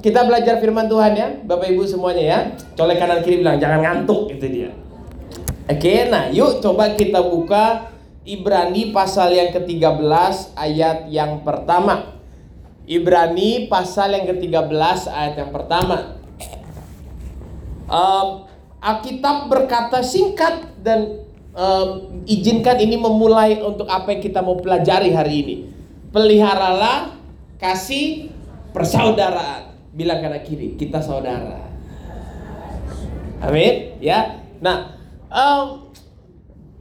kita belajar firman Tuhan ya, Bapak Ibu semuanya ya. Colek kanan kiri bilang jangan ngantuk itu dia. Oke, nah yuk coba kita buka Ibrani pasal yang ke-13 ayat yang pertama. Ibrani pasal yang ke-13 ayat yang pertama. Um, Alkitab berkata singkat dan um, izinkan ini memulai untuk apa yang kita mau pelajari hari ini. Peliharalah kasih persaudaraan. Bilang kanan kiri, kita saudara. Amin, ya. Nah, um,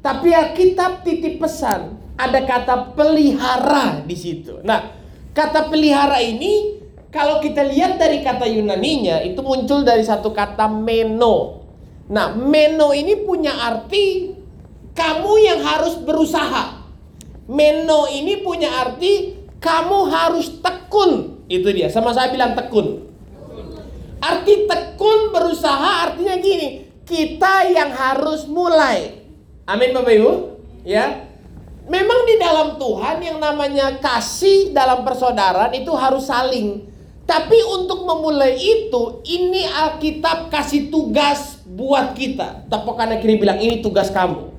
tapi Alkitab titip pesan ada kata pelihara di situ. Nah, kata pelihara ini kalau kita lihat dari kata Yunaninya itu muncul dari satu kata meno. Nah, meno ini punya arti kamu yang harus berusaha. Meno ini punya arti kamu harus tekun. Itu dia. Sama saya bilang tekun. Arti tekun berusaha artinya gini, kita yang harus mulai. Amin Bapak Ibu. Ya. Memang di dalam Tuhan yang namanya kasih dalam persaudaraan itu harus saling. Tapi untuk memulai itu, ini Alkitab kasih tugas buat kita. Tepuk kanan kiri bilang ini tugas kamu.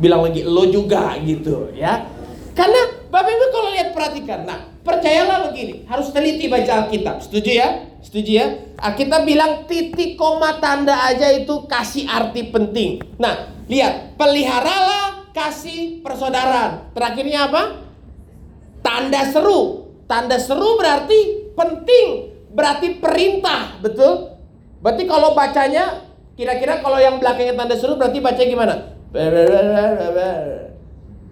Bilang lagi lo juga gitu ya. Karena Bapak Ibu kalau lihat perhatikan. Nah, percayalah begini, harus teliti baca Alkitab. Setuju ya? Setuju ya? Alkitab bilang titik koma tanda aja itu kasih arti penting. Nah, lihat, peliharalah kasih persaudaraan. Terakhirnya apa? Tanda seru. Tanda seru berarti penting, berarti perintah, betul? Berarti kalau bacanya kira-kira kalau yang belakangnya tanda seru berarti baca gimana?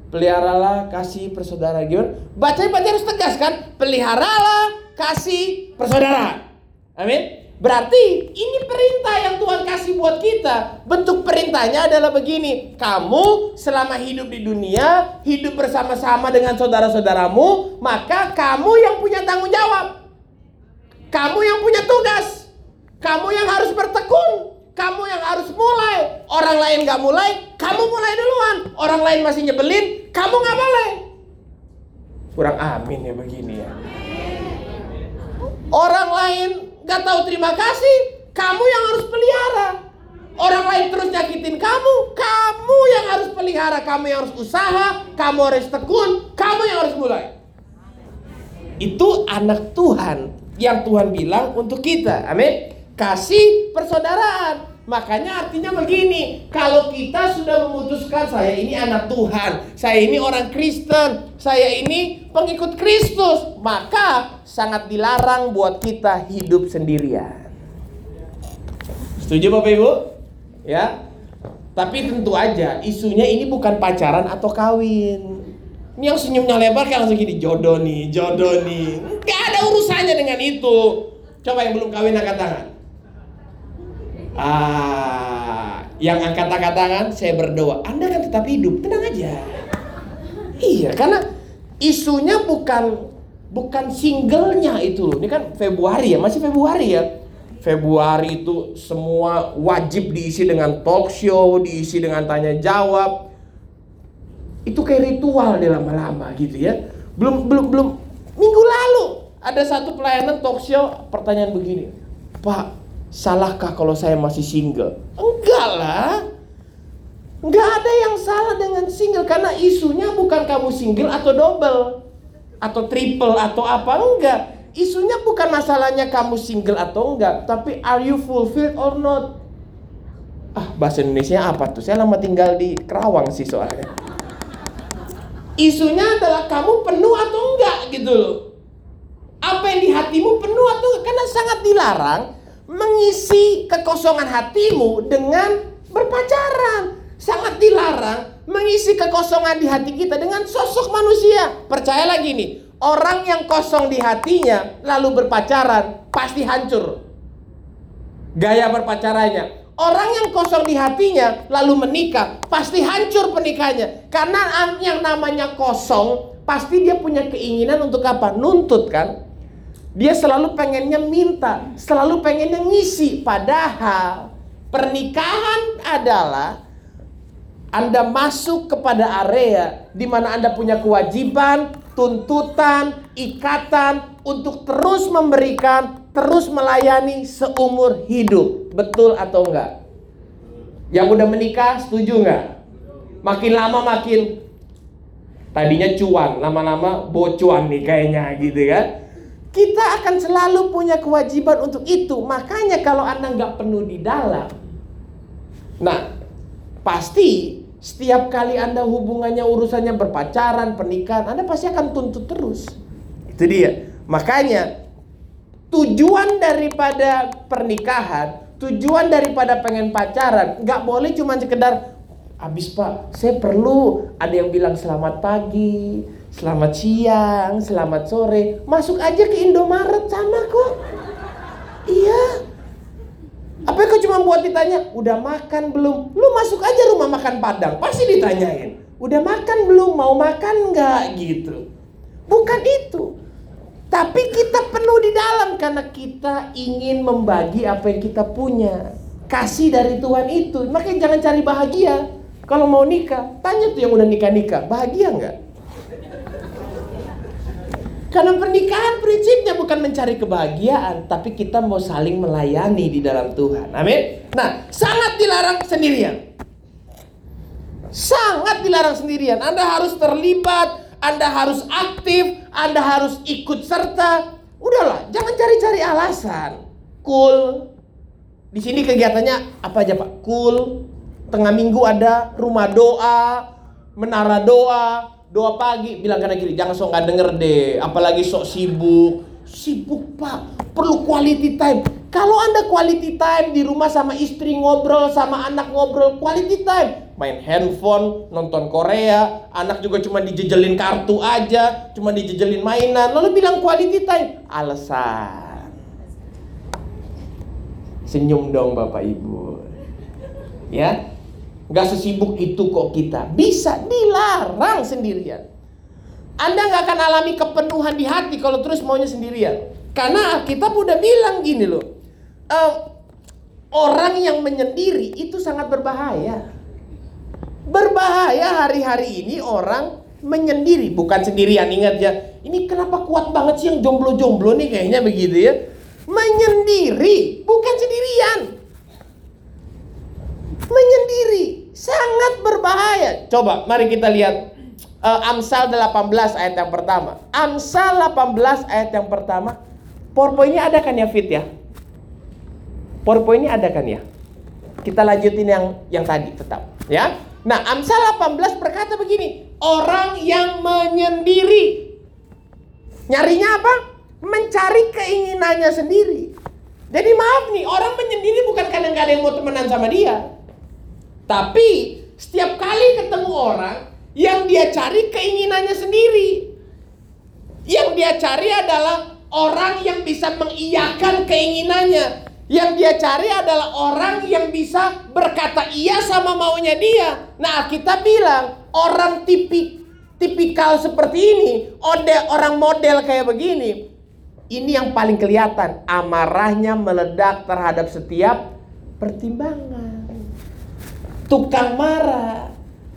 Peliharalah kasih persaudaraan. Gimana? Bacanya berarti harus tegas kan? Peliharalah kasih persaudaraan. Amin. Berarti ini perintah yang Tuhan kasih buat kita. Bentuk perintahnya adalah begini. Kamu selama hidup di dunia, hidup bersama-sama dengan saudara-saudaramu, maka kamu yang punya tanggung jawab. Kamu yang punya tugas. Kamu yang harus bertekun. Kamu yang harus mulai. Orang lain gak mulai, kamu mulai duluan. Orang lain masih nyebelin, kamu gak boleh. Kurang amin ya begini ya. Orang lain gak tahu terima kasih, kamu yang harus pelihara. Orang lain terus nyakitin kamu, kamu yang harus pelihara, kamu yang harus usaha, kamu harus tekun, kamu yang harus mulai. Itu anak Tuhan yang Tuhan bilang untuk kita. Amin. Kasih persaudaraan. Makanya artinya begini, kalau kita sudah memutuskan saya ini anak Tuhan, saya ini orang Kristen, saya ini pengikut Kristus, maka sangat dilarang buat kita hidup sendirian. Setuju Bapak Ibu? Ya. Tapi tentu aja isunya ini bukan pacaran atau kawin. Ini yang senyumnya lebar kan langsung gini, jodoh nih, jodoh nih. Gak ada urusannya dengan itu. Coba yang belum kawin angkat tangan. Ah, yang angkat angkat tangan saya berdoa. Anda kan tetap hidup, tenang aja. Iya, karena isunya bukan bukan singlenya itu. Ini kan Februari ya, masih Februari ya. Februari itu semua wajib diisi dengan talk show, diisi dengan tanya jawab. Itu kayak ritual di lama-lama gitu ya. Belum belum belum minggu lalu ada satu pelayanan talk show pertanyaan begini. Pak, salahkah kalau saya masih single? Enggak lah. Enggak ada yang salah dengan single karena isunya bukan kamu single atau double atau triple atau apa enggak. Isunya bukan masalahnya kamu single atau enggak, tapi are you fulfilled or not? Ah, bahasa Indonesia apa tuh? Saya lama tinggal di Kerawang sih soalnya. Isunya adalah kamu penuh atau enggak gitu loh. Apa yang di hatimu penuh atau enggak? Karena sangat dilarang mengisi kekosongan hatimu dengan berpacaran. Sangat dilarang mengisi kekosongan di hati kita dengan sosok manusia. Percaya lagi nih, orang yang kosong di hatinya lalu berpacaran pasti hancur. Gaya berpacarannya. Orang yang kosong di hatinya lalu menikah pasti hancur pernikahannya. Karena yang namanya kosong pasti dia punya keinginan untuk apa? Nuntut kan? Dia selalu pengennya minta, selalu pengennya ngisi. Padahal pernikahan adalah anda masuk kepada area di mana Anda punya kewajiban, tuntutan, ikatan untuk terus memberikan, terus melayani seumur hidup. Betul atau enggak? Yang udah menikah setuju enggak? Makin lama makin tadinya cuan, lama-lama bocuan nih kayaknya gitu kan. Kita akan selalu punya kewajiban untuk itu. Makanya kalau Anda nggak penuh di dalam, nah pasti setiap kali Anda hubungannya urusannya berpacaran, pernikahan, Anda pasti akan tuntut terus. Itu dia. Makanya tujuan daripada pernikahan, tujuan daripada pengen pacaran, nggak boleh cuma sekedar habis pak, saya perlu ada yang bilang selamat pagi, selamat siang, selamat sore, masuk aja ke Indomaret sama kok. Iya, apa kau cuma buat ditanya, udah makan belum? Lu masuk aja rumah makan Padang, pasti ditanyain. Udah makan belum? Mau makan nggak gitu? Bukan itu. Tapi kita penuh di dalam karena kita ingin membagi apa yang kita punya. Kasih dari Tuhan itu. Makanya jangan cari bahagia. Kalau mau nikah, tanya tuh yang udah nikah-nikah, bahagia nggak? Karena pernikahan prinsipnya bukan mencari kebahagiaan, tapi kita mau saling melayani di dalam Tuhan. Amin. Nah, sangat dilarang sendirian. Sangat dilarang sendirian. Anda harus terlibat, Anda harus aktif, Anda harus ikut serta. Udahlah, jangan cari-cari alasan. Cool. Di sini kegiatannya apa aja, Pak? Cool. Tengah minggu ada rumah doa, menara doa, doa pagi bilang karena gini jangan sok nggak denger deh apalagi sok sibuk. Sibuk pak. Perlu quality time. Kalau anda quality time di rumah sama istri ngobrol sama anak ngobrol quality time. Main handphone nonton Korea anak juga cuma dijejelin kartu aja cuma dijejelin mainan. Lalu bilang quality time. Alasan. Senyum dong bapak ibu. Ya Gak sesibuk itu kok kita. Bisa dilarang sendirian. Anda nggak akan alami kepenuhan di hati kalau terus maunya sendirian. Karena kita udah bilang gini loh. Uh, orang yang menyendiri itu sangat berbahaya. Berbahaya hari-hari ini orang menyendiri. Bukan sendirian, ingat ya. Ini kenapa kuat banget sih yang jomblo-jomblo nih kayaknya begitu ya. Menyendiri, bukan sendirian menyendiri sangat berbahaya. Coba mari kita lihat uh, Amsal 18 ayat yang pertama. Amsal 18 ayat yang pertama. PowerPoint-nya ada kan ya Fit ya? PowerPoint-nya ada kan ya? Kita lanjutin yang yang tadi tetap ya. Nah, Amsal 18 berkata begini, orang yang menyendiri nyarinya apa? Mencari keinginannya sendiri. Jadi maaf nih, orang menyendiri bukan karena nggak ada yang mau temenan sama dia. Tapi setiap kali ketemu orang yang dia cari keinginannya sendiri. Yang dia cari adalah orang yang bisa mengiyakan keinginannya. Yang dia cari adalah orang yang bisa berkata iya sama maunya dia. Nah, kita bilang orang tipik tipikal seperti ini, ode orang model kayak begini. Ini yang paling kelihatan, amarahnya meledak terhadap setiap pertimbangan tukang marah,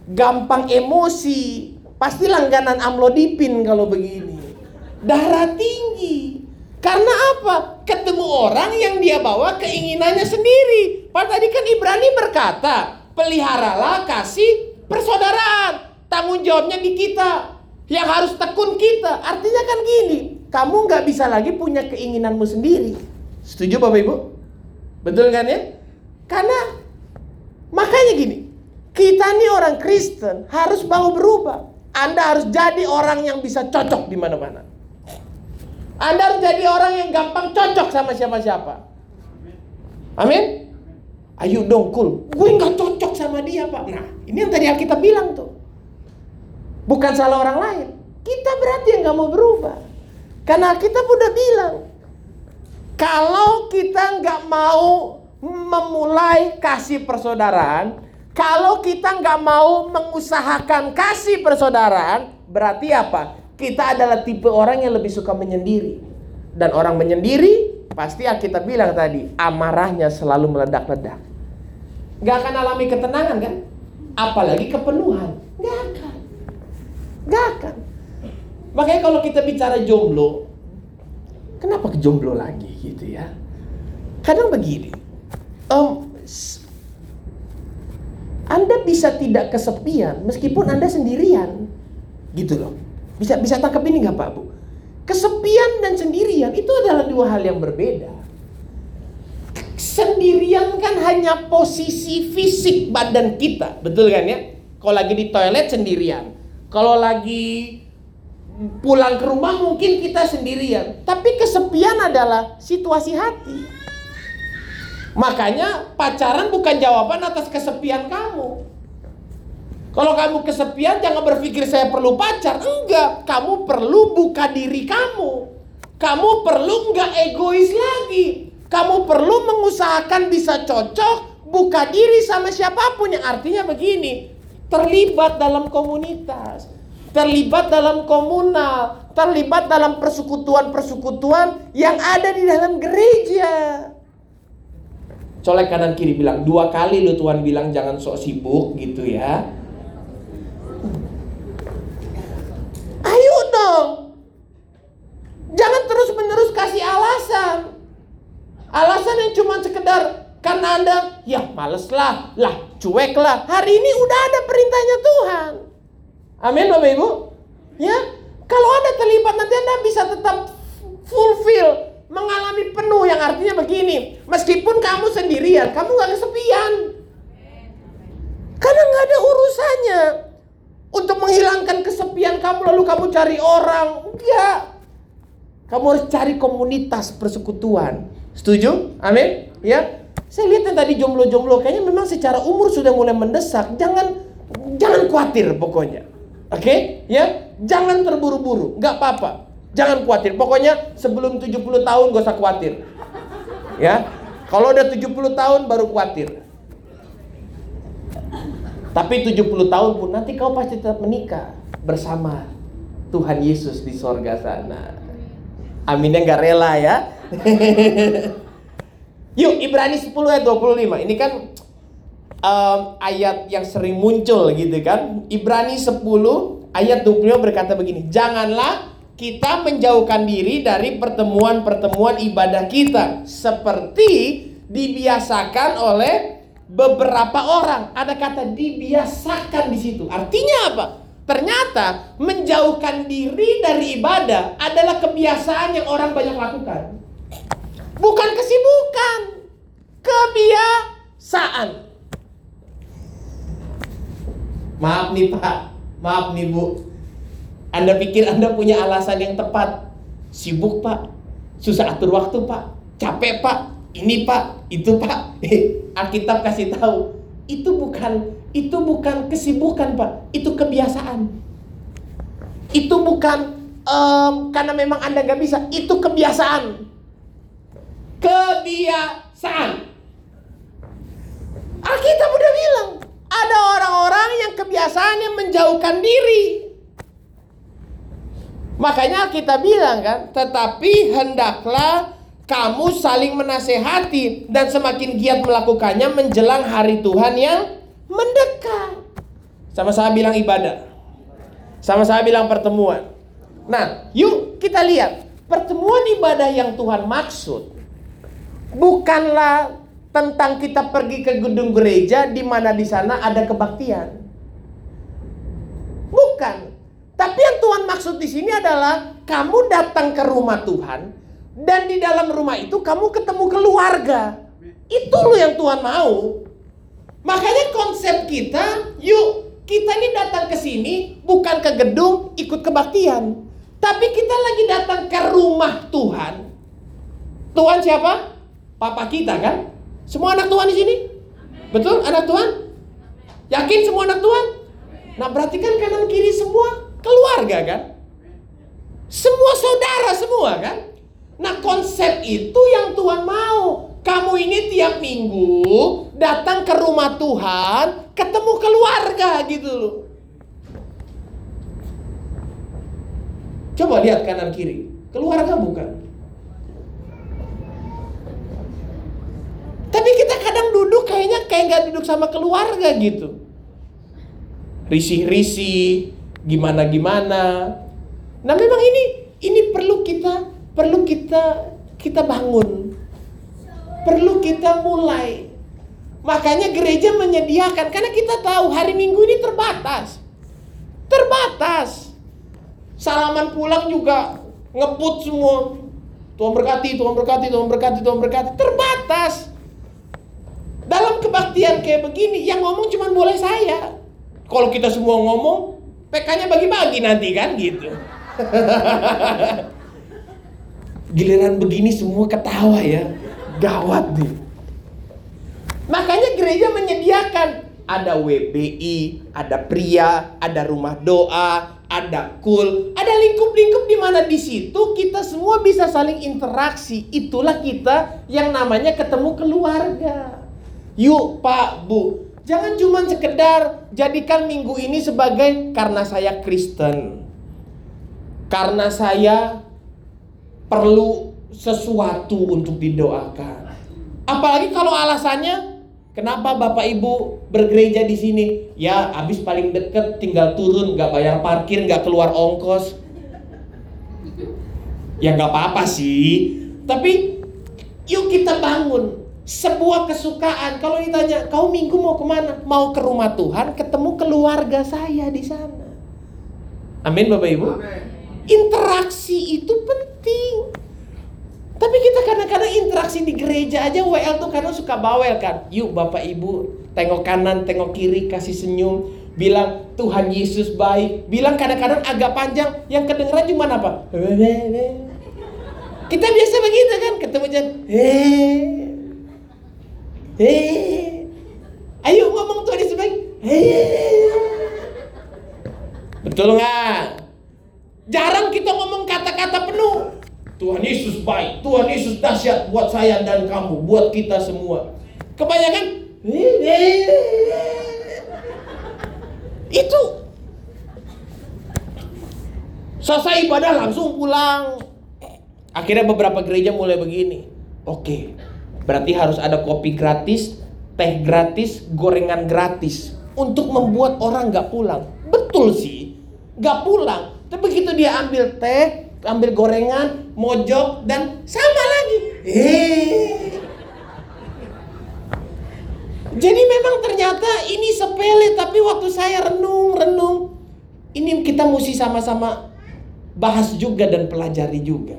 gampang emosi, pasti langganan amlodipin kalau begini. Darah tinggi. Karena apa? Ketemu orang yang dia bawa keinginannya sendiri. Pak tadi kan Ibrani berkata, peliharalah kasih persaudaraan. Tanggung jawabnya di kita. Yang harus tekun kita. Artinya kan gini, kamu nggak bisa lagi punya keinginanmu sendiri. Setuju Bapak Ibu? Betul kan ya? Karena Makanya gini, kita ini orang Kristen harus mau berubah. Anda harus jadi orang yang bisa cocok di mana-mana. Anda harus jadi orang yang gampang cocok sama siapa-siapa. Amin. Ayo dong, cool. Gue nggak cocok sama dia, Pak. Nah, ini yang tadi Alkitab bilang tuh. Bukan salah orang lain. Kita berarti yang nggak mau berubah. Karena kita udah bilang, kalau kita nggak mau memulai kasih persaudaraan, kalau kita nggak mau mengusahakan kasih persaudaraan, berarti apa? Kita adalah tipe orang yang lebih suka menyendiri. Dan orang menyendiri, pasti yang kita bilang tadi, amarahnya selalu meledak-ledak. Gak akan alami ketenangan kan? Apalagi kepenuhan. Gak akan. Gak akan. Makanya kalau kita bicara jomblo, kenapa ke jomblo lagi gitu ya? Kadang begini, um, Anda bisa tidak kesepian meskipun Anda sendirian, gitu loh. Bisa bisa tangkap ini nggak Pak Bu? Kesepian dan sendirian itu adalah dua hal yang berbeda. Sendirian kan hanya posisi fisik badan kita, betul kan ya? Kalau lagi di toilet sendirian, kalau lagi pulang ke rumah mungkin kita sendirian, tapi kesepian adalah situasi hati. Makanya pacaran bukan jawaban atas kesepian kamu. Kalau kamu kesepian jangan berpikir saya perlu pacar. Enggak, kamu perlu buka diri kamu. Kamu perlu enggak egois lagi. Kamu perlu mengusahakan bisa cocok, buka diri sama siapa pun yang artinya begini. Terlibat dalam komunitas terlibat dalam komunal, terlibat dalam persekutuan-persekutuan yang ada di dalam gereja. Colek kanan kiri bilang, dua kali lu Tuhan bilang jangan sok sibuk gitu ya. Ayo dong. Jangan terus menerus kasih alasan. Alasan yang cuma sekedar karena Anda, ya males lah, lah cuek lah. Hari ini udah ada perintahnya Tuhan. Amin Bapak Ibu. Ya, kalau Anda terlibat nanti Anda bisa tetap fulfill, mengalami penuh yang artinya begini. Meskipun kamu sendirian, kamu nggak kesepian. Karena nggak ada urusannya untuk menghilangkan kesepian kamu lalu kamu cari orang. Enggak. Kamu harus cari komunitas persekutuan. Setuju? Amin? Ya. Saya lihat yang tadi jomblo-jomblo kayaknya memang secara umur sudah mulai mendesak. Jangan jangan khawatir pokoknya. Oke, okay? ya. Jangan terburu-buru, nggak apa-apa. Jangan khawatir. Pokoknya sebelum 70 tahun gak usah khawatir. Ya. Kalau udah 70 tahun baru khawatir. Tapi 70 tahun pun nanti kau pasti tetap menikah bersama Tuhan Yesus di sorga sana. Aminnya nggak rela ya. Yuk Ibrani 10 ayat 25. Ini kan um, ayat yang sering muncul gitu kan. Ibrani 10 ayat 25 berkata begini, "Janganlah kita menjauhkan diri dari pertemuan-pertemuan ibadah kita seperti dibiasakan oleh beberapa orang." Ada kata dibiasakan di situ. Artinya apa? Ternyata menjauhkan diri dari ibadah adalah kebiasaan yang orang banyak lakukan. Bukan kesibukan, kebiasaan. Maaf nih Pak, maaf nih Bu. Anda pikir Anda punya alasan yang tepat. Sibuk Pak, susah atur waktu Pak, capek Pak, ini Pak, itu Pak. Alkitab kasih tahu, itu bukan itu bukan kesibukan Pak, itu kebiasaan. Itu bukan um, karena memang Anda nggak bisa, itu kebiasaan. Kebiasaan. Alkitab udah bilang, ada orang-orang yang kebiasaannya menjauhkan diri. Makanya kita bilang kan, tetapi hendaklah kamu saling menasehati dan semakin giat melakukannya menjelang hari Tuhan yang mendekat. Sama-sama bilang ibadah. Sama-sama bilang pertemuan. Nah, yuk kita lihat pertemuan ibadah yang Tuhan maksud bukanlah tentang kita pergi ke gedung gereja di mana di sana ada kebaktian. Bukan. Tapi yang Tuhan maksud di sini adalah kamu datang ke rumah Tuhan dan di dalam rumah itu kamu ketemu keluarga. Itu loh yang Tuhan mau. Makanya konsep kita, yuk kita ini datang ke sini bukan ke gedung ikut kebaktian. Tapi kita lagi datang ke rumah Tuhan. Tuhan siapa? Papa kita kan? Semua anak Tuhan di sini? Betul? Anak Tuhan? Yakin semua anak Tuhan? Nah berarti kan kanan kiri semua keluarga kan? Semua saudara semua kan? Nah konsep itu yang Tuhan mau. Kamu ini tiap minggu datang ke rumah Tuhan, ketemu keluarga gitu loh. Coba lihat kanan kiri. Keluarga bukan? Tapi kita kadang duduk kayaknya kayak nggak duduk sama keluarga gitu. Risih-risih, gimana-gimana. Nah, memang ini ini perlu kita perlu kita kita bangun. Perlu kita mulai. Makanya gereja menyediakan karena kita tahu hari Minggu ini terbatas. Terbatas. Salaman pulang juga ngebut semua. Tuhan berkati, Tuhan berkati, Tuhan berkati, Tuhan berkati. Terbatas. Dalam kebaktian kayak begini, yang ngomong cuma boleh saya. Kalau kita semua ngomong, PK-nya bagi-bagi nanti kan gitu. Giliran begini semua ketawa ya. Gawat nih. Makanya gereja menyediakan ada WBI, ada pria, ada rumah doa, ada kul, ada lingkup-lingkup di mana di situ kita semua bisa saling interaksi. Itulah kita yang namanya ketemu keluarga. Yuk Pak, Bu, jangan cuma sekedar jadikan minggu ini sebagai karena saya Kristen. Karena saya perlu sesuatu untuk didoakan. Apalagi kalau alasannya kenapa Bapak Ibu bergereja di sini? Ya, habis paling deket tinggal turun, nggak bayar parkir, nggak keluar ongkos. Ya nggak apa-apa sih. Tapi yuk kita bangun sebuah kesukaan. Kalau ditanya, kau minggu mau ke mana? Mau ke rumah Tuhan, ketemu keluarga saya di sana. Amin Bapak Ibu. Amin. Interaksi itu penting. Tapi kita kadang-kadang interaksi di gereja aja WL tuh karena suka bawel kan. Yuk Bapak Ibu, tengok kanan, tengok kiri, kasih senyum, bilang Tuhan Yesus baik. Bilang kadang-kadang agak panjang, yang kedengeran cuma apa? Kita biasa begitu kan, ketemu jangan, hei, ayo ngomong Tuhan Yesus baik, hei. Betul nggak? Jarang kita ngomong kata-kata penuh. Tuhan Yesus baik, Tuhan Yesus dahsyat buat saya dan kamu, buat kita semua. Kebanyakan itu selesai ibadah langsung pulang. Akhirnya beberapa gereja mulai begini. Oke, berarti harus ada kopi gratis, teh gratis, gorengan gratis untuk membuat orang nggak pulang. Betul sih, nggak pulang. Tapi begitu dia ambil teh, ambil gorengan, mojok dan sama lagi. Eh. Jadi memang ternyata ini sepele tapi waktu saya renung-renung ini kita mesti sama-sama bahas juga dan pelajari juga.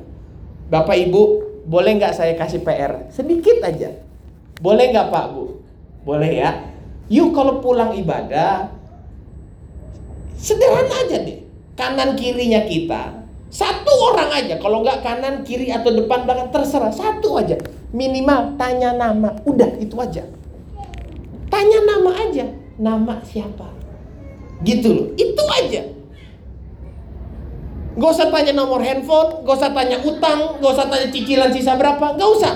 Bapak Ibu, boleh nggak saya kasih PR? Sedikit aja. Boleh nggak Pak Bu? Boleh ya. Yuk kalau pulang ibadah, sederhana aja deh. Kanan kirinya kita satu orang aja. Kalau nggak kanan kiri atau depan belakang terserah. Satu aja. Minimal tanya nama. Udah itu aja. Tanya nama aja. Nama siapa? Gitu loh. Itu aja Gak usah tanya nomor handphone, gak usah tanya utang, gak usah tanya cicilan sisa berapa, gak usah.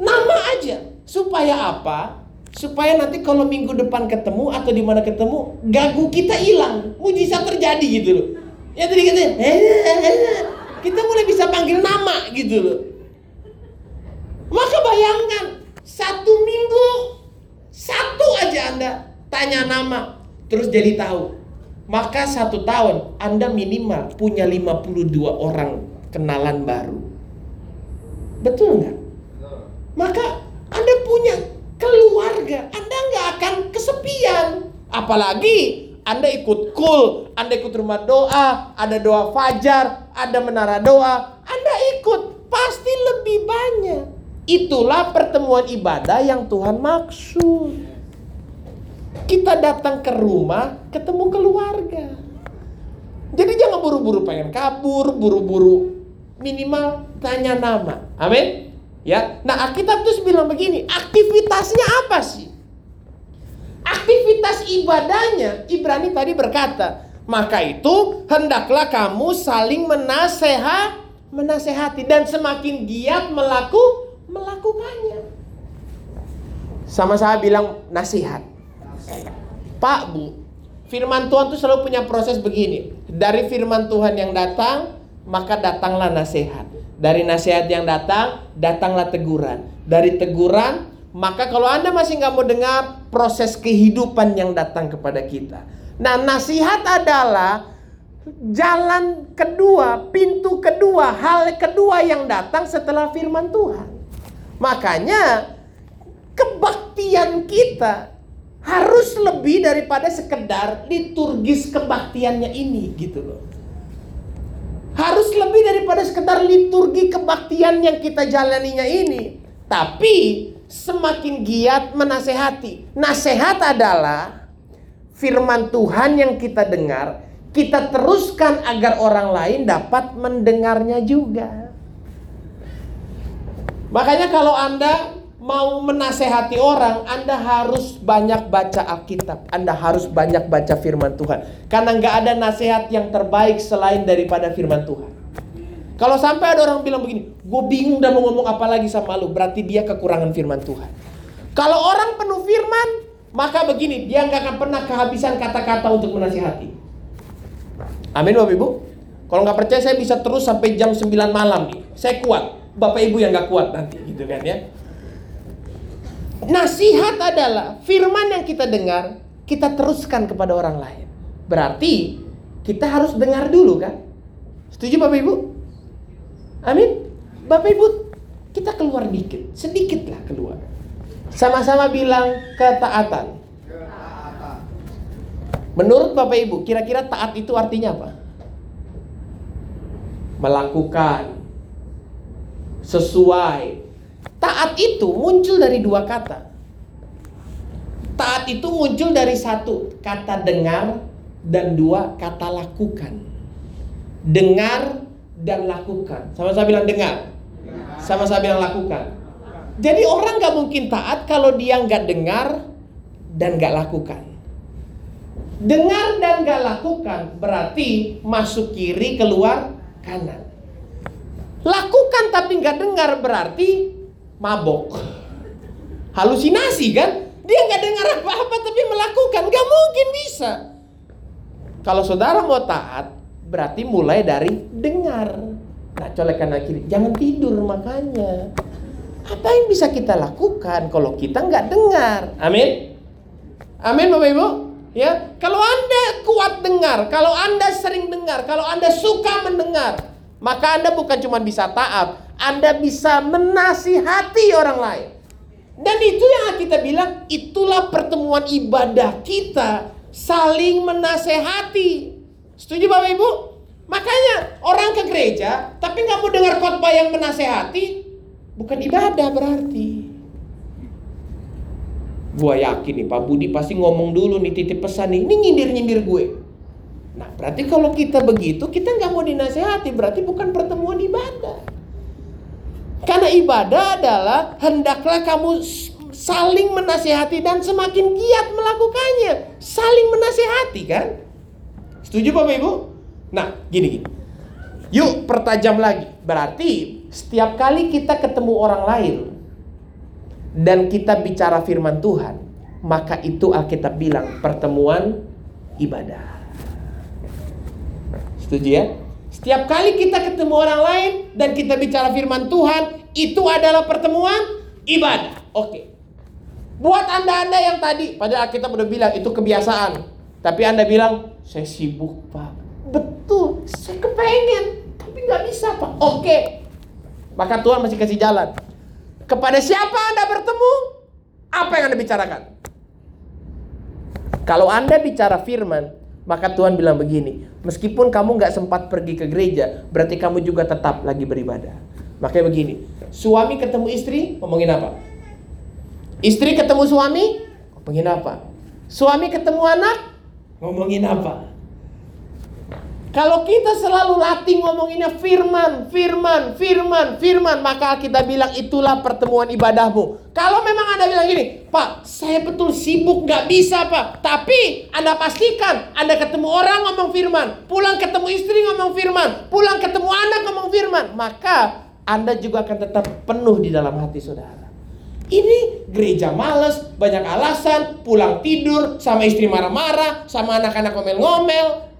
Nama aja. Supaya apa? supaya nanti kalau minggu depan ketemu atau di mana ketemu gagu kita hilang mujizat terjadi gitu loh ya tadi kita kita mulai bisa panggil nama gitu loh maka bayangkan satu minggu satu aja anda tanya nama terus jadi tahu maka satu tahun anda minimal punya 52 orang kenalan baru betul nggak maka anda punya keluarga. Anda nggak akan kesepian. Apalagi Anda ikut kul, Anda ikut rumah doa, ada doa fajar, ada menara doa. Anda ikut, pasti lebih banyak. Itulah pertemuan ibadah yang Tuhan maksud. Kita datang ke rumah, ketemu keluarga. Jadi jangan buru-buru pengen kabur, buru-buru minimal tanya nama. Amin. Ya, nah Alkitab tuh bilang begini, aktivitasnya apa sih? Aktivitas ibadahnya, Ibrani tadi berkata, maka itu hendaklah kamu saling menasehat, menasehati dan semakin giat melaku, melakukannya. Sama saya bilang nasihat. Pak Bu, firman Tuhan tuh selalu punya proses begini. Dari firman Tuhan yang datang, maka datanglah nasihat. Dari nasihat yang datang, datanglah teguran. Dari teguran, maka kalau Anda masih nggak mau dengar proses kehidupan yang datang kepada kita. Nah, nasihat adalah jalan kedua, pintu kedua, hal kedua yang datang setelah firman Tuhan. Makanya kebaktian kita harus lebih daripada sekedar liturgis kebaktiannya ini gitu loh. Harus lebih daripada sekedar liturgi kebaktian yang kita jalaninya ini. Tapi semakin giat menasehati. Nasehat adalah firman Tuhan yang kita dengar, kita teruskan agar orang lain dapat mendengarnya juga. Makanya kalau Anda mau menasehati orang, Anda harus banyak baca Alkitab. Anda harus banyak baca firman Tuhan. Karena nggak ada nasihat yang terbaik selain daripada firman Tuhan. Kalau sampai ada orang bilang begini, gue bingung dan mau ngomong apa lagi sama lu, berarti dia kekurangan firman Tuhan. Kalau orang penuh firman, maka begini, dia nggak akan pernah kehabisan kata-kata untuk menasihati. Amin Bapak Ibu. Kalau nggak percaya saya bisa terus sampai jam 9 malam nih. Saya kuat. Bapak Ibu yang nggak kuat nanti gitu kan ya. Nasihat adalah firman yang kita dengar, kita teruskan kepada orang lain. Berarti kita harus dengar dulu kan? Setuju Bapak Ibu? Amin. Bapak Ibu, kita keluar dikit, sedikit lah keluar. Sama-sama bilang ketaatan. Menurut Bapak Ibu, kira-kira taat itu artinya apa? Melakukan sesuai Taat itu muncul dari dua kata. Taat itu muncul dari satu kata dengar dan dua kata lakukan. Dengar dan lakukan. Sama-sama bilang dengar. Sama-sama bilang lakukan. Jadi orang gak mungkin taat kalau dia nggak dengar dan nggak lakukan. Dengar dan gak lakukan berarti masuk kiri keluar kanan. Lakukan tapi nggak dengar berarti mabok. Halusinasi kan? Dia nggak dengar apa-apa tapi melakukan. Gak mungkin bisa. Kalau saudara mau taat, berarti mulai dari dengar. Nah, colek kanan kiri. Jangan tidur makanya. Apa yang bisa kita lakukan kalau kita nggak dengar? Amin. Amin Bapak Ibu. Ya, kalau Anda kuat dengar, kalau Anda sering dengar, kalau Anda suka mendengar, maka Anda bukan cuma bisa taat, anda bisa menasihati orang lain. Dan itu yang kita bilang, itulah pertemuan ibadah kita saling menasehati. Setuju Bapak Ibu? Makanya orang ke gereja tapi nggak mau dengar khotbah yang menasehati, bukan ibadah berarti. Gua yakin nih Pak Budi pasti ngomong dulu nih titip pesan nih, ini nyindir-nyindir gue. Nah berarti kalau kita begitu kita nggak mau dinasehati berarti bukan pertemuan ibadah. Karena ibadah adalah hendaklah kamu saling menasehati dan semakin giat melakukannya. Saling menasehati kan? Setuju Bapak Ibu? Nah, gini gini. Yuk pertajam lagi. Berarti setiap kali kita ketemu orang lain dan kita bicara firman Tuhan, maka itu Alkitab bilang pertemuan ibadah. Setuju ya? Setiap kali kita ketemu orang lain dan kita bicara firman Tuhan, itu adalah pertemuan ibadah. Oke. Buat Anda-anda yang tadi, padahal kita udah bilang itu kebiasaan. Tapi Anda bilang, saya sibuk Pak. Betul, saya kepengen. Tapi nggak bisa Pak. Oke. Maka Tuhan masih kasih jalan. Kepada siapa Anda bertemu? Apa yang Anda bicarakan? Kalau Anda bicara firman, maka Tuhan bilang begini, meskipun kamu nggak sempat pergi ke gereja, berarti kamu juga tetap lagi beribadah. Makanya begini, suami ketemu istri, ngomongin apa? Istri ketemu suami, ngomongin apa? Suami ketemu anak, ngomongin apa? Kalau kita selalu latih ngomonginnya firman, firman, firman, firman, maka kita bilang itulah pertemuan ibadahmu. Kalau memang Anda bilang gini, Pak, saya betul sibuk nggak bisa Pak. Tapi Anda pastikan Anda ketemu orang ngomong firman, pulang ketemu istri ngomong firman, pulang ketemu anak ngomong firman, maka Anda juga akan tetap penuh di dalam hati saudara. Ini gereja males, banyak alasan, pulang tidur, sama istri marah-marah, sama anak-anak ngomel-ngomel,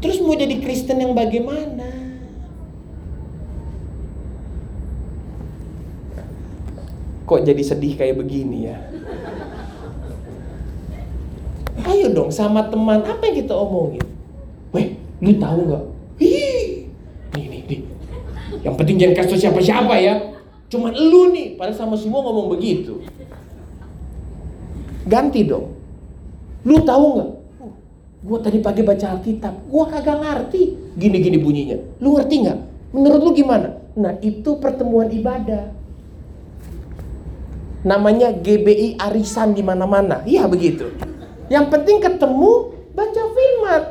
Terus mau jadi Kristen yang bagaimana? Kok jadi sedih kayak begini ya? Ayo dong sama teman apa yang kita omongin? Weh, lu tahu nggak? Nih nih nih. Yang penting jangan kasih siapa-siapa ya. Cuman lu nih, padahal sama semua ngomong begitu. Ganti dong. Lu tahu nggak? Gua tadi pagi baca Alkitab, gua kagak ngerti gini-gini bunyinya. Lu ngerti nggak? Menurut lu gimana? Nah, itu pertemuan ibadah. Namanya GBI arisan di mana-mana. Iya begitu. Yang penting ketemu baca firman.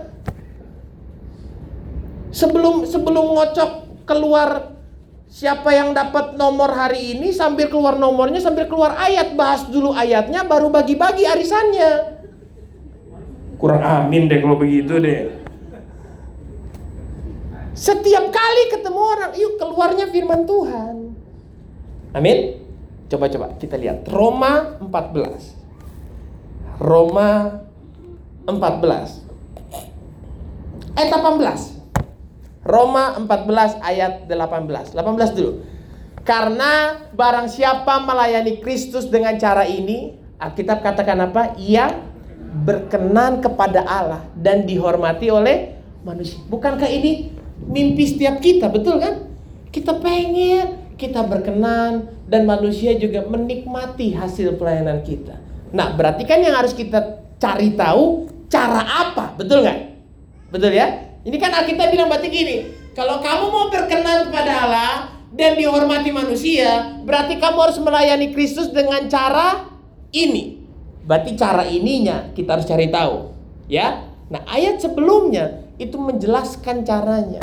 Sebelum sebelum ngocok keluar siapa yang dapat nomor hari ini sambil keluar nomornya sambil keluar ayat bahas dulu ayatnya baru bagi-bagi arisannya. Kurang amin deh kalau begitu deh. Setiap kali ketemu orang, yuk keluarnya firman Tuhan. Amin. Coba-coba kita lihat Roma 14. Roma 14 ayat 18. Roma 14 ayat 18. 18 dulu. Karena barang siapa melayani Kristus dengan cara ini, Alkitab katakan apa? Ia berkenan kepada Allah dan dihormati oleh manusia. Bukankah ini mimpi setiap kita, betul kan? Kita pengen kita berkenan dan manusia juga menikmati hasil pelayanan kita. Nah, berarti kan yang harus kita cari tahu cara apa, betul nggak? Betul ya? Ini kan Alkitab bilang berarti gini, kalau kamu mau berkenan kepada Allah dan dihormati manusia, berarti kamu harus melayani Kristus dengan cara ini. Berarti cara ininya kita harus cari tahu, ya. Nah, ayat sebelumnya itu menjelaskan caranya.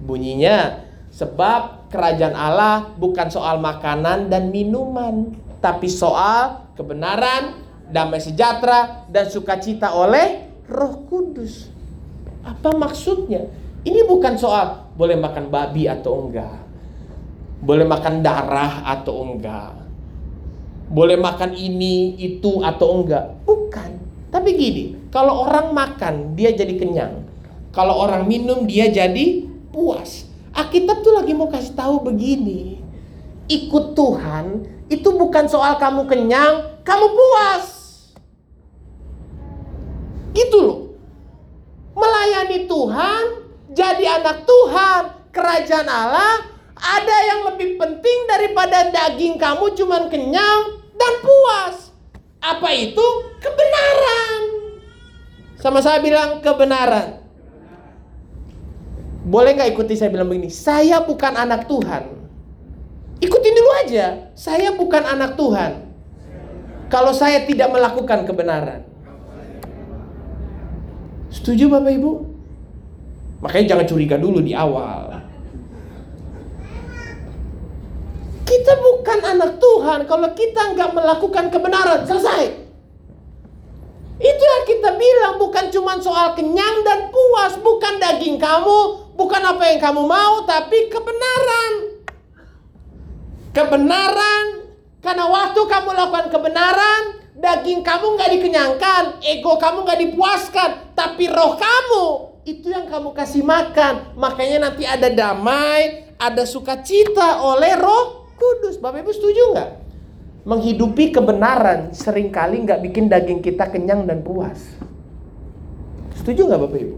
Bunyinya sebab kerajaan Allah bukan soal makanan dan minuman, tapi soal kebenaran, damai sejahtera dan sukacita oleh Roh Kudus. Apa maksudnya? Ini bukan soal boleh makan babi atau enggak. Boleh makan darah atau enggak boleh makan ini, itu atau enggak. Bukan. Tapi gini, kalau orang makan dia jadi kenyang. Kalau orang minum dia jadi puas. Alkitab tuh lagi mau kasih tahu begini. Ikut Tuhan itu bukan soal kamu kenyang, kamu puas. Gitu loh. Melayani Tuhan, jadi anak Tuhan, kerajaan Allah ada yang lebih penting daripada daging kamu cuman kenyang, dan puas. Apa itu? Kebenaran. Sama saya bilang kebenaran. Boleh nggak ikuti saya bilang begini? Saya bukan anak Tuhan. Ikutin dulu aja. Saya bukan anak Tuhan. Kalau saya tidak melakukan kebenaran. Setuju Bapak Ibu? Makanya jangan curiga dulu di awal. Kita bukan anak Tuhan kalau kita nggak melakukan kebenaran. Selesai. Itu yang kita bilang bukan cuma soal kenyang dan puas, bukan daging kamu, bukan apa yang kamu mau, tapi kebenaran. Kebenaran, karena waktu kamu lakukan kebenaran, daging kamu nggak dikenyangkan, ego kamu nggak dipuaskan, tapi roh kamu itu yang kamu kasih makan. Makanya nanti ada damai, ada sukacita oleh roh Kudus. Bapak Ibu setuju nggak? Menghidupi kebenaran sering kali nggak bikin daging kita kenyang dan puas. Setuju nggak Bapak Ibu?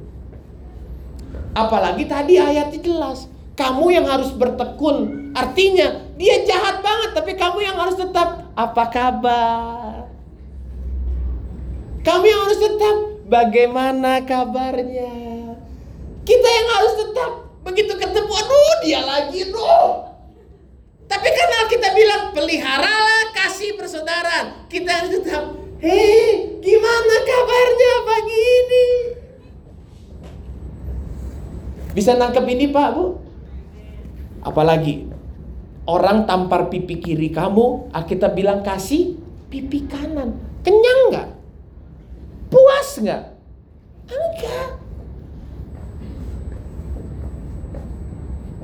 Apalagi tadi ayatnya jelas. Kamu yang harus bertekun. Artinya dia jahat banget tapi kamu yang harus tetap apa kabar? Kamu yang harus tetap bagaimana kabarnya? Kita yang harus tetap begitu ketemu aduh dia lagi tuh tapi karena kita bilang peliharalah kasih persaudaraan. Kita tetap, hei gimana kabarnya pagi ini? Bisa nangkep ini pak bu? Apalagi orang tampar pipi kiri kamu, kita bilang kasih pipi kanan. Kenyang nggak? Puas nggak? Enggak.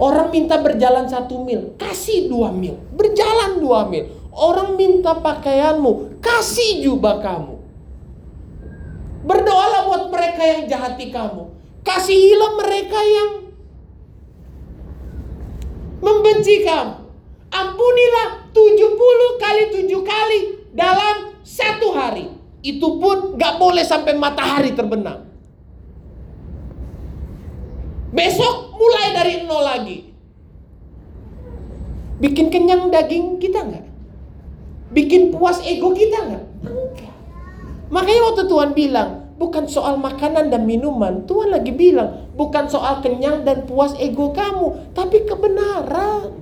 Orang minta berjalan satu mil, kasih dua mil. Berjalan dua mil. Orang minta pakaianmu, kasih jubah kamu. Berdoalah buat mereka yang jahati kamu. Kasihilah mereka yang membenci kamu. Ampunilah 70 kali 7 kali dalam satu hari. Itu pun gak boleh sampai matahari terbenam. Besok mulai dari nol lagi. Bikin kenyang daging kita nggak? Bikin puas ego kita nggak? Makanya waktu Tuhan bilang, bukan soal makanan dan minuman. Tuhan lagi bilang, bukan soal kenyang dan puas ego kamu, tapi kebenaran.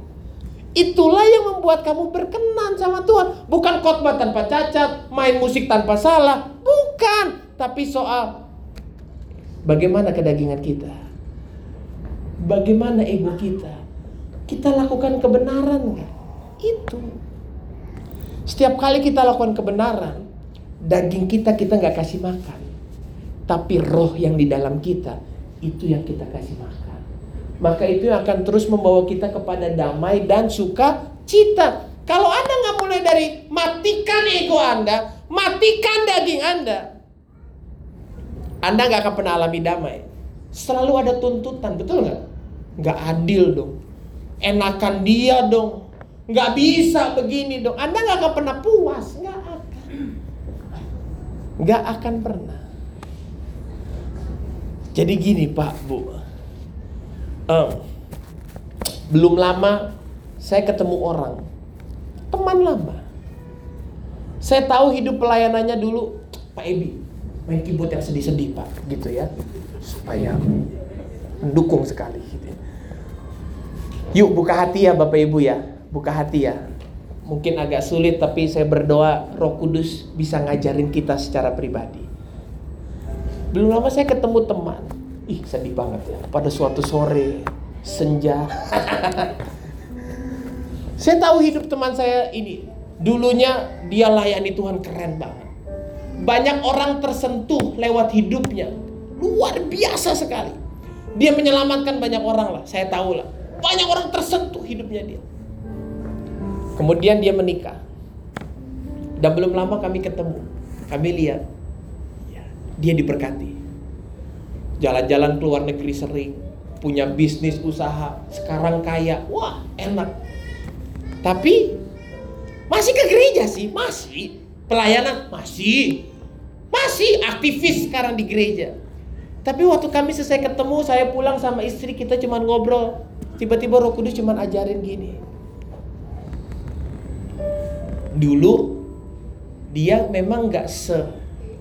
Itulah yang membuat kamu berkenan sama Tuhan. Bukan khotbah tanpa cacat, main musik tanpa salah. Bukan. Tapi soal bagaimana kedagingan kita. Bagaimana ego kita. Kita lakukan kebenaran? Itu. Setiap kali kita lakukan kebenaran, daging kita kita nggak kasih makan. Tapi roh yang di dalam kita, itu yang kita kasih makan. Maka itu yang akan terus membawa kita kepada damai dan suka cita. Kalau Anda nggak mulai dari matikan ego Anda, matikan daging Anda, Anda nggak akan pernah alami damai. Selalu ada tuntutan, betul nggak? Nggak adil dong. Enakan dia dong. Nggak bisa begini dong. Anda nggak akan pernah puas. Nggak akan. Nggak akan pernah. Jadi gini Pak, Bu. Um, belum lama saya ketemu orang. Teman lama. Saya tahu hidup pelayanannya dulu Pak Ebi main keyboard yang sedih-sedih Pak, gitu ya. Supaya mendukung sekali. Yuk buka hati ya Bapak Ibu ya buka hati ya. Mungkin agak sulit tapi saya berdoa Roh Kudus bisa ngajarin kita secara pribadi. Belum lama saya ketemu teman. Ih, sedih banget ya. Pada suatu sore senja. saya tahu hidup teman saya ini. Dulunya dia layani Tuhan keren banget. Banyak orang tersentuh lewat hidupnya. Luar biasa sekali. Dia menyelamatkan banyak orang lah, saya tahu lah. Banyak orang tersentuh hidupnya dia. Kemudian dia menikah. Dan belum lama kami ketemu. Kami lihat ya, dia diberkati. Jalan-jalan ke luar negeri sering, punya bisnis usaha, sekarang kaya. Wah, enak. Tapi masih ke gereja sih, masih. Pelayanan masih. Masih aktivis sekarang di gereja. Tapi waktu kami selesai ketemu, saya pulang sama istri, kita cuma ngobrol. Tiba-tiba Roh Kudus cuma ajarin gini. Dulu dia memang nggak se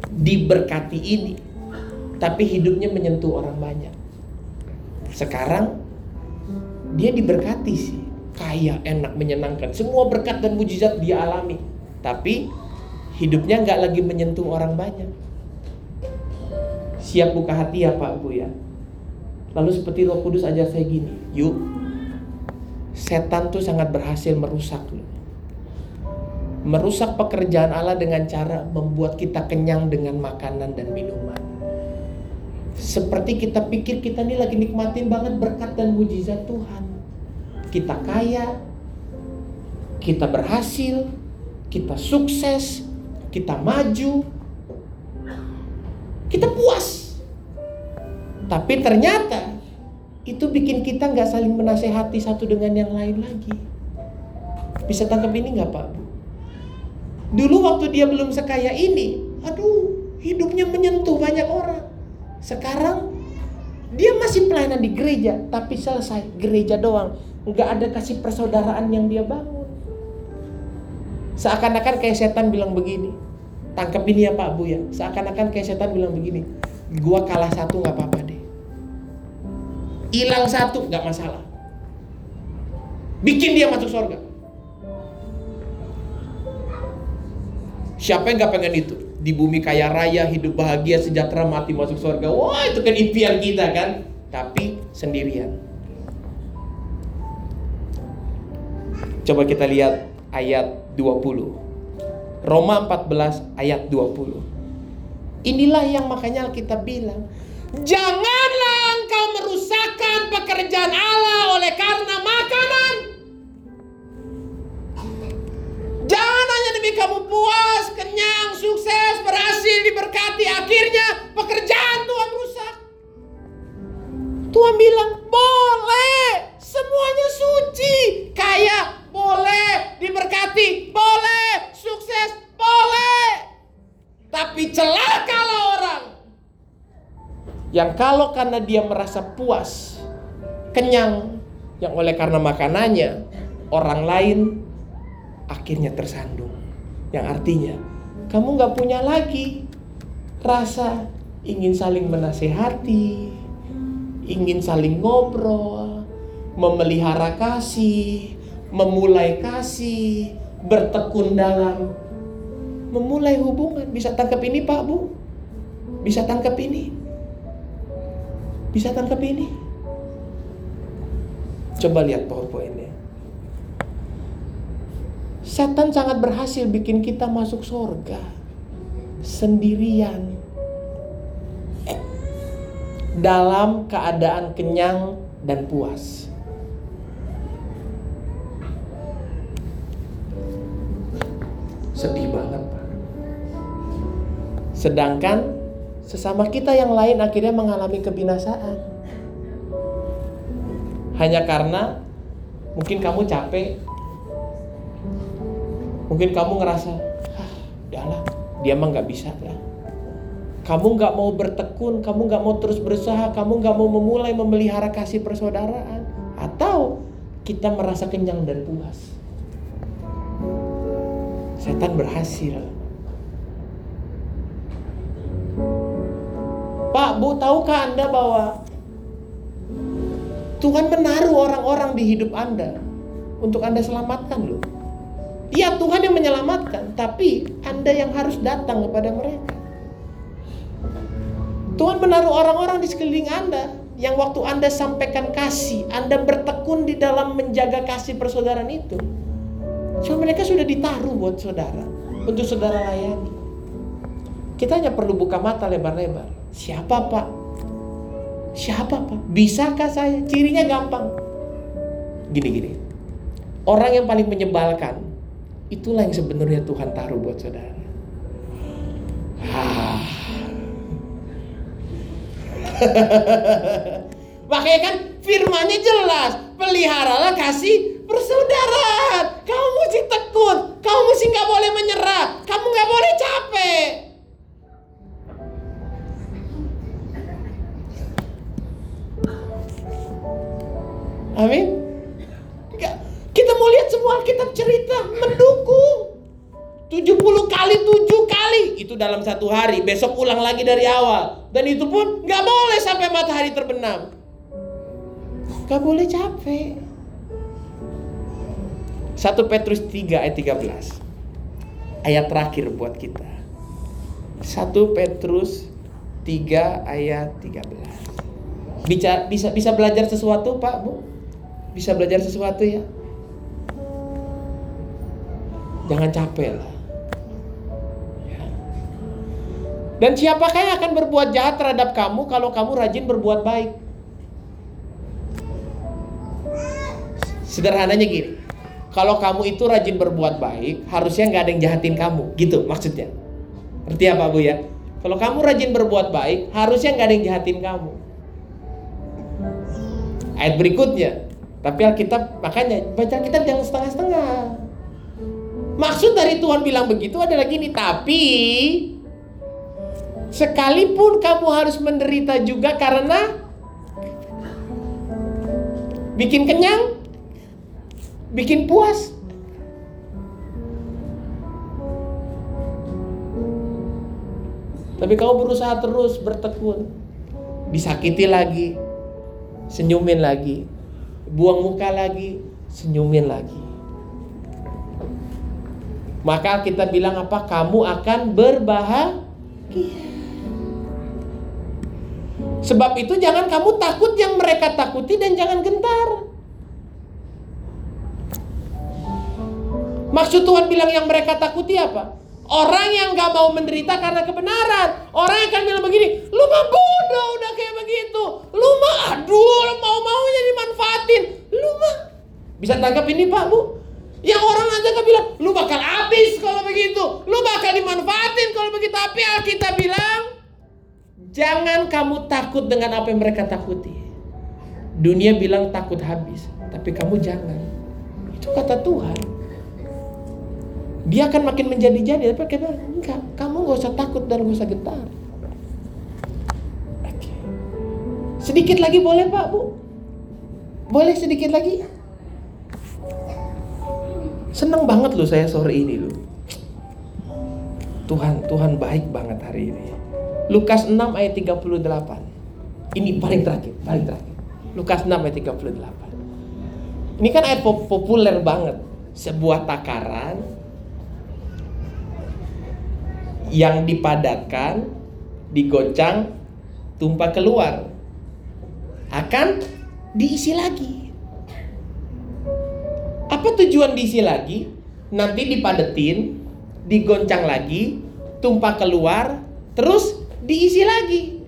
diberkati ini tapi hidupnya menyentuh orang banyak. Sekarang dia diberkati sih. Kaya enak menyenangkan. Semua berkat dan mujizat dia alami. Tapi hidupnya nggak lagi menyentuh orang banyak siap buka hati ya Pak Bu ya lalu seperti Roh Kudus aja saya gini yuk setan tuh sangat berhasil merusak loh merusak pekerjaan Allah dengan cara membuat kita kenyang dengan makanan dan minuman. Seperti kita pikir kita ini lagi nikmatin banget berkat dan mujizat Tuhan. Kita kaya, kita berhasil, kita sukses, kita maju, kita puas. Tapi ternyata itu bikin kita nggak saling menasehati satu dengan yang lain lagi. Bisa tangkap ini nggak Pak? Dulu waktu dia belum sekaya ini, aduh, hidupnya menyentuh banyak orang. Sekarang dia masih pelayanan di gereja, tapi selesai gereja doang, nggak ada kasih persaudaraan yang dia bangun. Seakan-akan kayak setan bilang begini, tangkap ini ya Pak Bu ya. Seakan-akan kayak setan bilang begini, gua kalah satu nggak apa-apa deh, hilang satu nggak masalah, bikin dia masuk surga. Siapa yang gak pengen itu? Di bumi kaya raya, hidup bahagia, sejahtera, mati masuk surga. Wah itu kan impian kita kan. Tapi sendirian. Coba kita lihat ayat 20. Roma 14 ayat 20. Inilah yang makanya kita bilang. Janganlah engkau merusakkan pekerjaan Allah oleh karena makanan Jangan hanya demi kamu puas, kenyang, sukses, berhasil, diberkati. Akhirnya pekerjaan Tuhan rusak. Tuhan bilang, boleh. Semuanya suci. Kaya, boleh diberkati, boleh sukses, boleh. Tapi celaka celakalah orang yang kalau karena dia merasa puas, kenyang, yang oleh karena makanannya orang lain akhirnya tersandung. Yang artinya, kamu nggak punya lagi rasa ingin saling menasehati, ingin saling ngobrol, memelihara kasih, memulai kasih, bertekun dalam memulai hubungan. Bisa tangkap ini Pak Bu? Bisa tangkap ini? Bisa tangkap ini? Coba lihat powerpointnya. Setan sangat berhasil bikin kita masuk surga sendirian dalam keadaan kenyang dan puas. Sedangkan sesama kita yang lain akhirnya mengalami kebinasaan. Hanya karena mungkin kamu capek, mungkin kamu ngerasa, ah, udahlah, dia mah nggak bisa lah. Kamu nggak mau bertekun, kamu nggak mau terus berusaha, kamu nggak mau memulai memelihara kasih persaudaraan, atau kita merasa kenyang dan puas. Setan berhasil. Bu, tahukah Anda bahwa Tuhan menaruh orang-orang di hidup Anda untuk Anda selamatkan loh. Iya Tuhan yang menyelamatkan, tapi Anda yang harus datang kepada mereka. Tuhan menaruh orang-orang di sekeliling Anda yang waktu Anda sampaikan kasih, Anda bertekun di dalam menjaga kasih persaudaraan itu. So mereka sudah ditaruh buat saudara untuk saudara layani. Kita hanya perlu buka mata lebar-lebar. Siapa pak? Siapa pak? Bisakah saya? Cirinya gampang. Gini-gini. Orang yang paling menyebalkan itulah yang sebenarnya Tuhan taruh buat saudara. Ah. Makanya kan firmannya jelas, peliharalah kasih persaudaraan. Kamu mesti tekun, kamu mesti nggak boleh menyerah, kamu nggak boleh capek. Amin. Kita mau lihat semua Alkitab cerita mendukung. 70 kali 7 kali. Itu dalam satu hari. Besok ulang lagi dari awal. Dan itu pun nggak boleh sampai matahari terbenam. Nggak boleh capek. 1 Petrus 3 ayat 13 ayat terakhir buat kita. 1 Petrus 3 ayat 13 bisa bisa bisa belajar sesuatu Pak Bu bisa belajar sesuatu ya jangan capek lah Dan siapakah yang akan berbuat jahat terhadap kamu kalau kamu rajin berbuat baik? Sederhananya gini, kalau kamu itu rajin berbuat baik, harusnya nggak ada yang jahatin kamu, gitu maksudnya. Ngerti apa bu ya? Kalau kamu rajin berbuat baik, harusnya nggak ada yang jahatin kamu. Ayat berikutnya, tapi Alkitab makanya baca Alkitab jangan setengah-setengah. Maksud dari Tuhan bilang begitu adalah gini, tapi Sekalipun kamu harus menderita juga karena bikin kenyang, bikin puas. Tapi kamu berusaha terus bertekun, disakiti lagi, senyumin lagi, buang muka lagi, senyumin lagi. Maka kita bilang apa? Kamu akan berbahagia. Sebab itu jangan kamu takut yang mereka takuti dan jangan gentar. Maksud Tuhan bilang yang mereka takuti apa? Orang yang gak mau menderita karena kebenaran. Orang yang akan bilang begini, lu mah bodoh udah kayak begitu. Lu mah aduh mau-maunya dimanfaatin. Lu mah bisa tangkap ini Pak Bu? Yang orang aja kan bilang, lu bakal habis kalau begitu. Lu bakal dimanfaatin kalau begitu. Tapi Alkitab bilang, Jangan kamu takut dengan apa yang mereka takuti. Dunia bilang takut habis, tapi kamu jangan. Itu kata Tuhan. Dia akan makin menjadi-jadi, tapi kita enggak. Kamu gak usah takut dan gak usah getar. Oke. Sedikit lagi boleh Pak Bu? Boleh sedikit lagi? Senang banget loh saya sore ini loh. Tuhan, Tuhan baik banget hari ini. Lukas 6 ayat 38. Ini paling terakhir, paling terakhir. Lukas 6 ayat 38. Ini kan ayat populer banget. Sebuah takaran yang dipadatkan, digoncang, tumpah keluar. Akan diisi lagi. Apa tujuan diisi lagi? Nanti dipadetin, digoncang lagi, tumpah keluar, terus diisi lagi.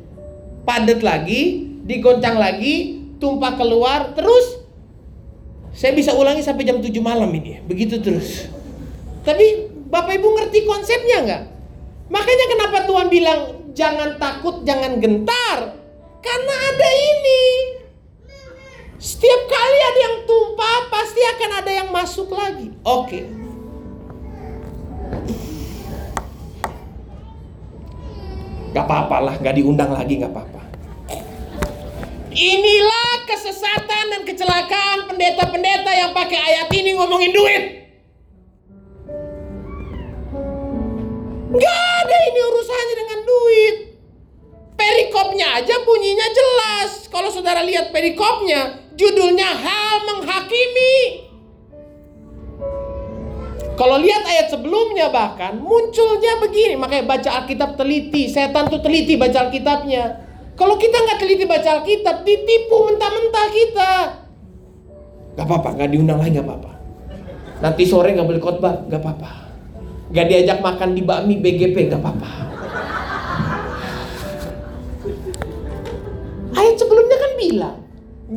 Padat lagi, digoncang lagi, tumpah keluar, terus saya bisa ulangi sampai jam 7 malam ini. Begitu terus. Tapi Bapak Ibu ngerti konsepnya nggak? Makanya kenapa Tuhan bilang jangan takut, jangan gentar. Karena ada ini. Setiap kali ada yang tumpah, pasti akan ada yang masuk lagi. Oke. Gak apa-apa lah, gak diundang lagi gak apa-apa. Inilah kesesatan dan kecelakaan pendeta-pendeta yang pakai ayat ini ngomongin duit. Duit. Perikopnya aja bunyinya jelas. Kalau saudara lihat perikopnya, judulnya hal menghakimi. Kalau lihat ayat sebelumnya bahkan munculnya begini, makanya baca Alkitab teliti. Setan tuh teliti baca Alkitabnya. Kalau kita nggak teliti baca Alkitab, ditipu mentah-mentah kita. Gak apa-apa, nggak diundang lagi gak apa-apa. Nanti sore nggak boleh khotbah, gak apa-apa. Gak diajak makan di bakmi BGP, gak apa-apa. Bilang,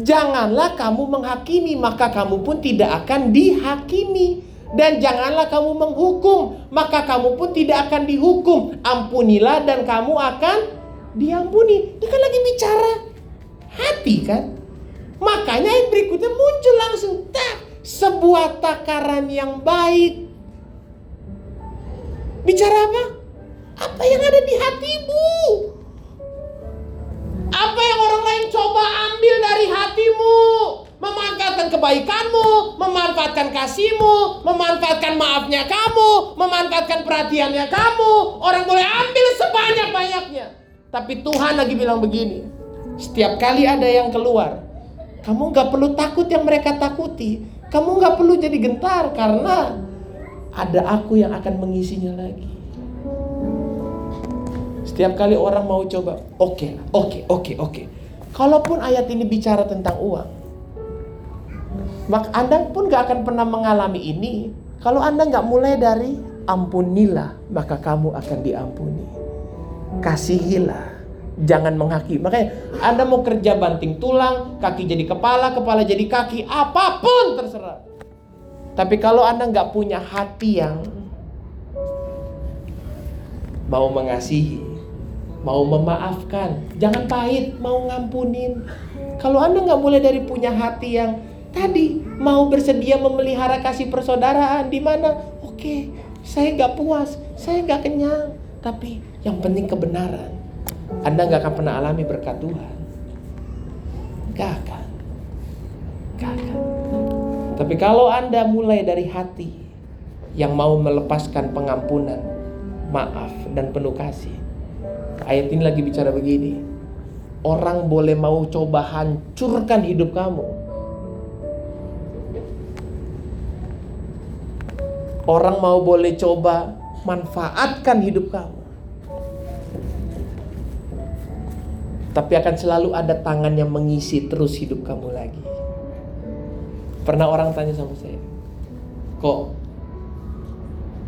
janganlah kamu menghakimi, maka kamu pun tidak akan dihakimi dan janganlah kamu menghukum, maka kamu pun tidak akan dihukum. Ampunilah dan kamu akan diampuni. Dia kan lagi bicara hati kan? Makanya yang berikutnya muncul langsung tak sebuah takaran yang baik. Bicara apa? Apa yang ada di hatimu? Apa yang orang lain coba ambil dari hatimu? memanfaatkan kebaikanmu, memanfaatkan kasihmu, memanfaatkan maafnya kamu, memanfaatkan perhatiannya kamu. Orang boleh ambil sebanyak-banyaknya. Tapi Tuhan lagi bilang begini, setiap kali ada yang keluar, kamu nggak perlu takut yang mereka takuti. Kamu nggak perlu jadi gentar karena ada aku yang akan mengisinya lagi. Setiap kali orang mau coba, oke, okay, oke, okay, oke, okay, oke. Okay. Kalaupun ayat ini bicara tentang uang, maka Anda pun gak akan pernah mengalami ini kalau Anda gak mulai dari ampunilah maka kamu akan diampuni. Kasihilah, jangan menghakimi. Makanya Anda mau kerja banting tulang, kaki jadi kepala, kepala jadi kaki, apa pun terserah. Tapi kalau Anda nggak punya hati yang mau mengasihi, mau memaafkan, jangan pahit, mau ngampunin. Kalau Anda nggak mulai dari punya hati yang Tadi mau bersedia memelihara kasih persaudaraan di mana? Oke, saya nggak puas, saya nggak kenyang, tapi yang penting kebenaran. Anda nggak akan pernah alami berkat Tuhan. Gak akan, gak akan. Tapi kalau Anda mulai dari hati yang mau melepaskan pengampunan, maaf dan penuh kasih. Ayat ini lagi bicara begini. Orang boleh mau coba hancurkan hidup kamu, Orang mau boleh coba manfaatkan hidup kamu. Tapi akan selalu ada tangan yang mengisi terus hidup kamu lagi. Pernah orang tanya sama saya, kok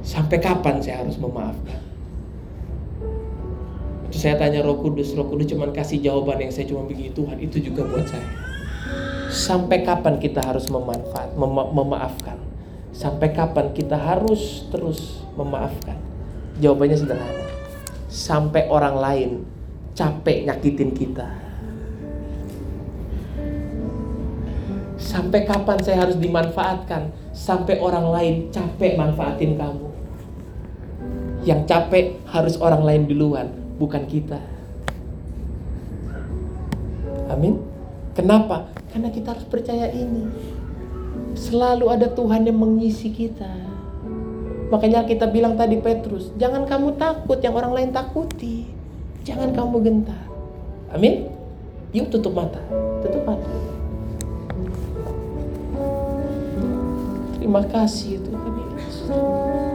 sampai kapan saya harus memaafkan? Saya tanya Roh Kudus, Roh Kudus cuma kasih jawaban yang saya cuma begini Tuhan itu juga buat saya. Sampai kapan kita harus memanfaat, mema memaafkan? Sampai kapan kita harus terus memaafkan? Jawabannya sederhana. Sampai orang lain capek nyakitin kita. Sampai kapan saya harus dimanfaatkan? Sampai orang lain capek manfaatin kamu. Yang capek harus orang lain duluan, bukan kita. Amin. Kenapa? Karena kita harus percaya ini. Selalu ada Tuhan yang mengisi kita. Makanya kita bilang tadi Petrus, jangan kamu takut yang orang lain takuti. Jangan kamu gentar. Amin. Yuk tutup mata. Tutup mata. Terima kasih Tuhan Yesus.